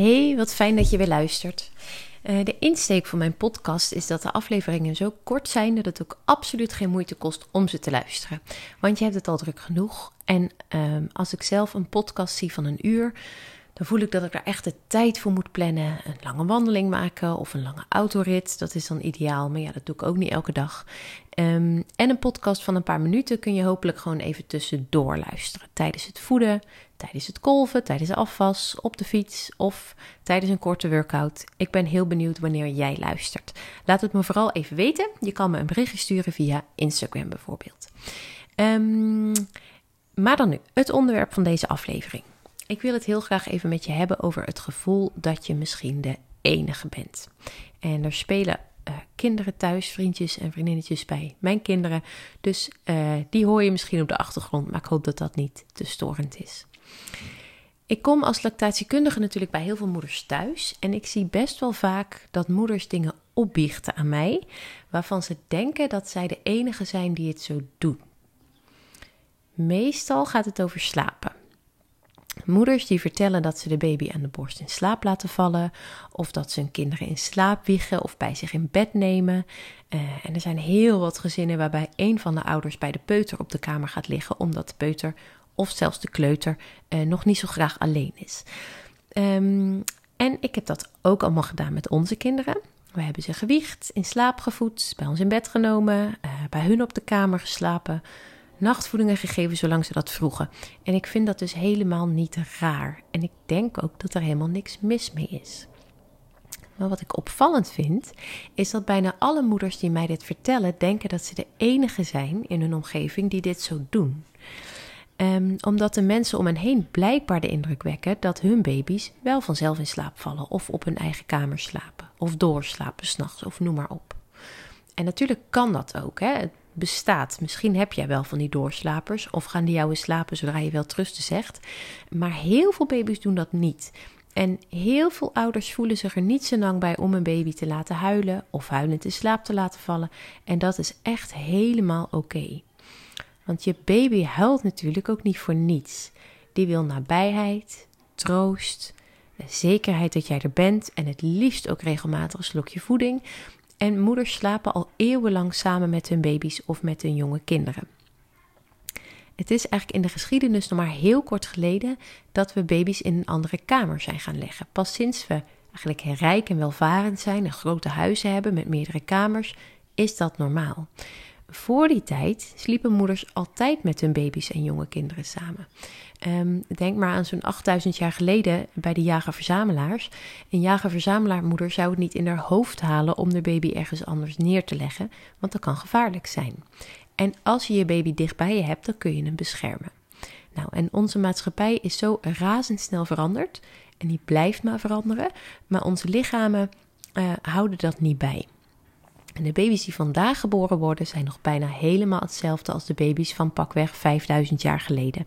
Hey, wat fijn dat je weer luistert. Uh, de insteek van mijn podcast is dat de afleveringen zo kort zijn dat het ook absoluut geen moeite kost om ze te luisteren. Want je hebt het al druk genoeg. En uh, als ik zelf een podcast zie van een uur, dan voel ik dat ik er echt de tijd voor moet plannen. Een lange wandeling maken of een lange autorit, dat is dan ideaal. Maar ja, dat doe ik ook niet elke dag. Um, en een podcast van een paar minuten kun je hopelijk gewoon even tussendoor luisteren. Tijdens het voeden, tijdens het kolven, tijdens de afwas, op de fiets of tijdens een korte workout. Ik ben heel benieuwd wanneer jij luistert. Laat het me vooral even weten. Je kan me een berichtje sturen via Instagram bijvoorbeeld. Um, maar dan nu, het onderwerp van deze aflevering. Ik wil het heel graag even met je hebben over het gevoel dat je misschien de enige bent. En er spelen uh, kinderen thuis, vriendjes en vriendinnetjes bij mijn kinderen. Dus uh, die hoor je misschien op de achtergrond, maar ik hoop dat dat niet te storend is. Ik kom als lactatiekundige natuurlijk bij heel veel moeders thuis en ik zie best wel vaak dat moeders dingen opbiechten aan mij, waarvan ze denken dat zij de enige zijn die het zo doen. Meestal gaat het over slapen. Moeders die vertellen dat ze de baby aan de borst in slaap laten vallen, of dat ze hun kinderen in slaap wiegen of bij zich in bed nemen. Uh, en er zijn heel wat gezinnen waarbij een van de ouders bij de peuter op de kamer gaat liggen, omdat de peuter of zelfs de kleuter uh, nog niet zo graag alleen is. Um, en ik heb dat ook allemaal gedaan met onze kinderen. We hebben ze gewiegd, in slaap gevoed, bij ons in bed genomen, uh, bij hun op de kamer geslapen nachtvoedingen gegeven zolang ze dat vroegen. En ik vind dat dus helemaal niet raar. En ik denk ook dat er helemaal niks mis mee is. Maar wat ik opvallend vind, is dat bijna alle moeders die mij dit vertellen, denken dat ze de enige zijn in hun omgeving die dit zo doen. Um, omdat de mensen om hen heen blijkbaar de indruk wekken dat hun baby's wel vanzelf in slaap vallen, of op hun eigen kamer slapen, of doorslapen s'nachts, of noem maar op. En natuurlijk kan dat ook. Hè? Bestaat. Misschien heb jij wel van die doorslapers of gaan die jou eens slapen zodra je wel trusten zegt. Maar heel veel baby's doen dat niet. En heel veel ouders voelen zich er niet zo lang bij om een baby te laten huilen of huilend in slaap te laten vallen. En dat is echt helemaal oké. Want je baby huilt natuurlijk ook niet voor niets. Die wil nabijheid, troost, zekerheid dat jij er bent en het liefst ook regelmatig een slokje voeding. En moeders slapen al eeuwenlang samen met hun baby's of met hun jonge kinderen. Het is eigenlijk in de geschiedenis nog maar heel kort geleden dat we baby's in een andere kamer zijn gaan leggen. Pas sinds we eigenlijk rijk en welvarend zijn en grote huizen hebben met meerdere kamers, is dat normaal. Voor die tijd sliepen moeders altijd met hun baby's en jonge kinderen samen. Um, denk maar aan zo'n 8000 jaar geleden bij de jager-verzamelaars. Een jager-verzamelaarmoeder zou het niet in haar hoofd halen om de baby ergens anders neer te leggen, want dat kan gevaarlijk zijn. En als je je baby dicht bij je hebt, dan kun je hem beschermen. Nou, en onze maatschappij is zo razendsnel veranderd en die blijft maar veranderen, maar onze lichamen uh, houden dat niet bij. En de baby's die vandaag geboren worden zijn nog bijna helemaal hetzelfde als de baby's van pakweg 5000 jaar geleden.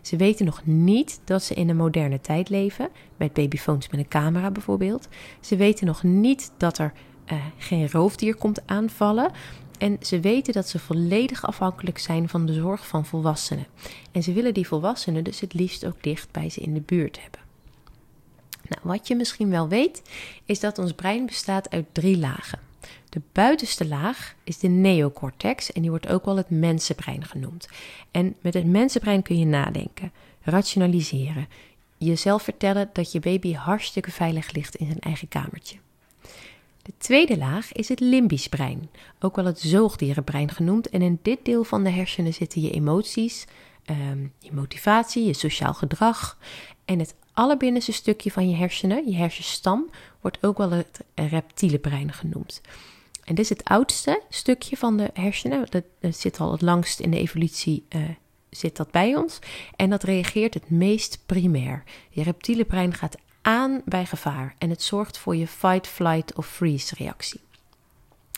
Ze weten nog niet dat ze in een moderne tijd leven, met babyfoons met een camera bijvoorbeeld. Ze weten nog niet dat er uh, geen roofdier komt aanvallen. En ze weten dat ze volledig afhankelijk zijn van de zorg van volwassenen. En ze willen die volwassenen dus het liefst ook dicht bij ze in de buurt hebben. Nou, wat je misschien wel weet, is dat ons brein bestaat uit drie lagen. De buitenste laag is de neocortex en die wordt ook wel het mensenbrein genoemd. En met het mensenbrein kun je nadenken, rationaliseren, jezelf vertellen dat je baby hartstikke veilig ligt in zijn eigen kamertje. De tweede laag is het limbisch brein, ook wel het zoogdierenbrein genoemd. En in dit deel van de hersenen zitten je emoties, ehm, je motivatie, je sociaal gedrag. En het allerbinnenste stukje van je hersenen, je hersenstam, wordt ook wel het reptiele brein genoemd. En dit is het oudste stukje van de hersenen. Dat, zit al het langst in de evolutie. Uh, zit dat bij ons. En dat reageert het meest primair. Je reptiele brein gaat aan bij gevaar. En het zorgt voor je fight, flight of freeze reactie.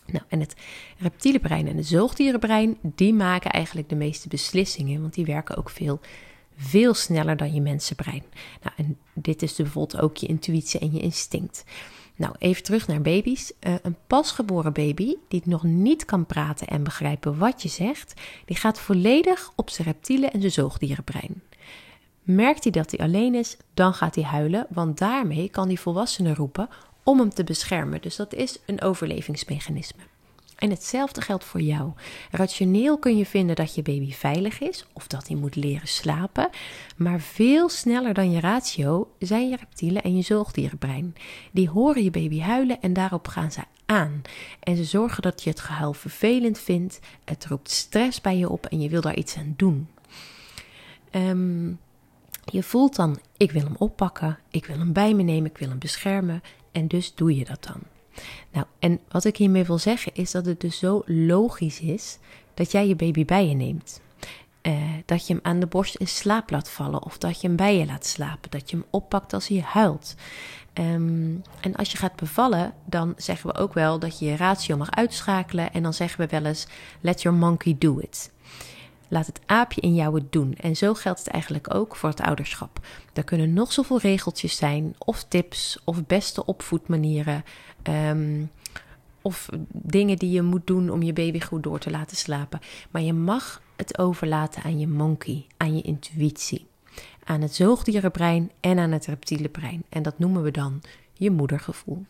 Nou, en het reptiele brein en het zoogdierenbrein, die maken eigenlijk de meeste beslissingen, want die werken ook veel, veel sneller dan je mensenbrein. Nou, en dit is dus bijvoorbeeld ook je intuïtie en je instinct. Nou, even terug naar baby's. Uh, een pasgeboren baby die nog niet kan praten en begrijpen wat je zegt, die gaat volledig op zijn reptiele en zijn zoogdierenbrein. Merkt hij dat hij alleen is, dan gaat hij huilen, want daarmee kan die volwassene roepen om hem te beschermen. Dus dat is een overlevingsmechanisme. En hetzelfde geldt voor jou. Rationeel kun je vinden dat je baby veilig is of dat hij moet leren slapen, maar veel sneller dan je ratio zijn je reptielen en je zoogdierenbrein. Die horen je baby huilen en daarop gaan ze aan. En ze zorgen dat je het gehuil vervelend vindt, het roept stress bij je op en je wil daar iets aan doen. Ehm, je voelt dan, ik wil hem oppakken, ik wil hem bij me nemen, ik wil hem beschermen en dus doe je dat dan. Nou, en wat ik hiermee wil zeggen is dat het dus zo logisch is dat jij je baby bij je neemt. Uh, dat je hem aan de borst in slaap laat vallen of dat je hem bij je laat slapen, dat je hem oppakt als hij huilt. Um, en als je gaat bevallen, dan zeggen we ook wel dat je je ratio mag uitschakelen en dan zeggen we wel eens: let your monkey do it. Laat het aapje in jou het doen. En zo geldt het eigenlijk ook voor het ouderschap. Er kunnen nog zoveel regeltjes zijn, of tips, of beste opvoedmanieren. Um, of dingen die je moet doen om je baby goed door te laten slapen. Maar je mag het overlaten aan je monkey, aan je intuïtie. Aan het zoogdierenbrein en aan het reptiele brein. En dat noemen we dan je moedergevoel.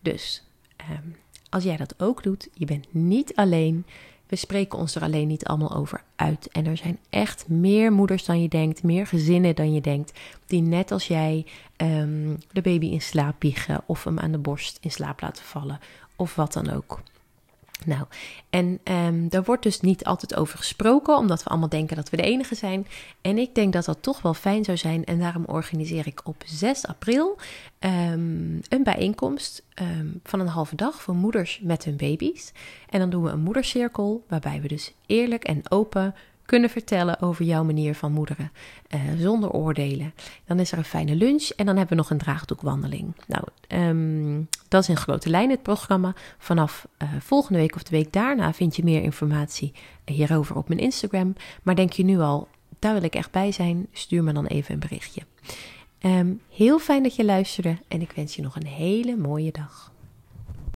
Dus um, als jij dat ook doet, je bent niet alleen. We spreken ons er alleen niet allemaal over uit. En er zijn echt meer moeders dan je denkt, meer gezinnen dan je denkt, die net als jij um, de baby in slaap wiegen of hem aan de borst in slaap laten vallen of wat dan ook. Nou, en um, daar wordt dus niet altijd over gesproken, omdat we allemaal denken dat we de enige zijn. En ik denk dat dat toch wel fijn zou zijn. En daarom organiseer ik op 6 april um, een bijeenkomst um, van een halve dag voor moeders met hun baby's. En dan doen we een moedercirkel, waarbij we dus eerlijk en open kunnen vertellen over jouw manier van moederen, uh, zonder oordelen. Dan is er een fijne lunch en dan hebben we nog een draagdoekwandeling. Nou, um, dat is in grote lijnen het programma. Vanaf uh, volgende week of de week daarna vind je meer informatie hierover op mijn Instagram. Maar denk je nu al, daar wil ik echt bij zijn, stuur me dan even een berichtje. Um, heel fijn dat je luisterde en ik wens je nog een hele mooie dag.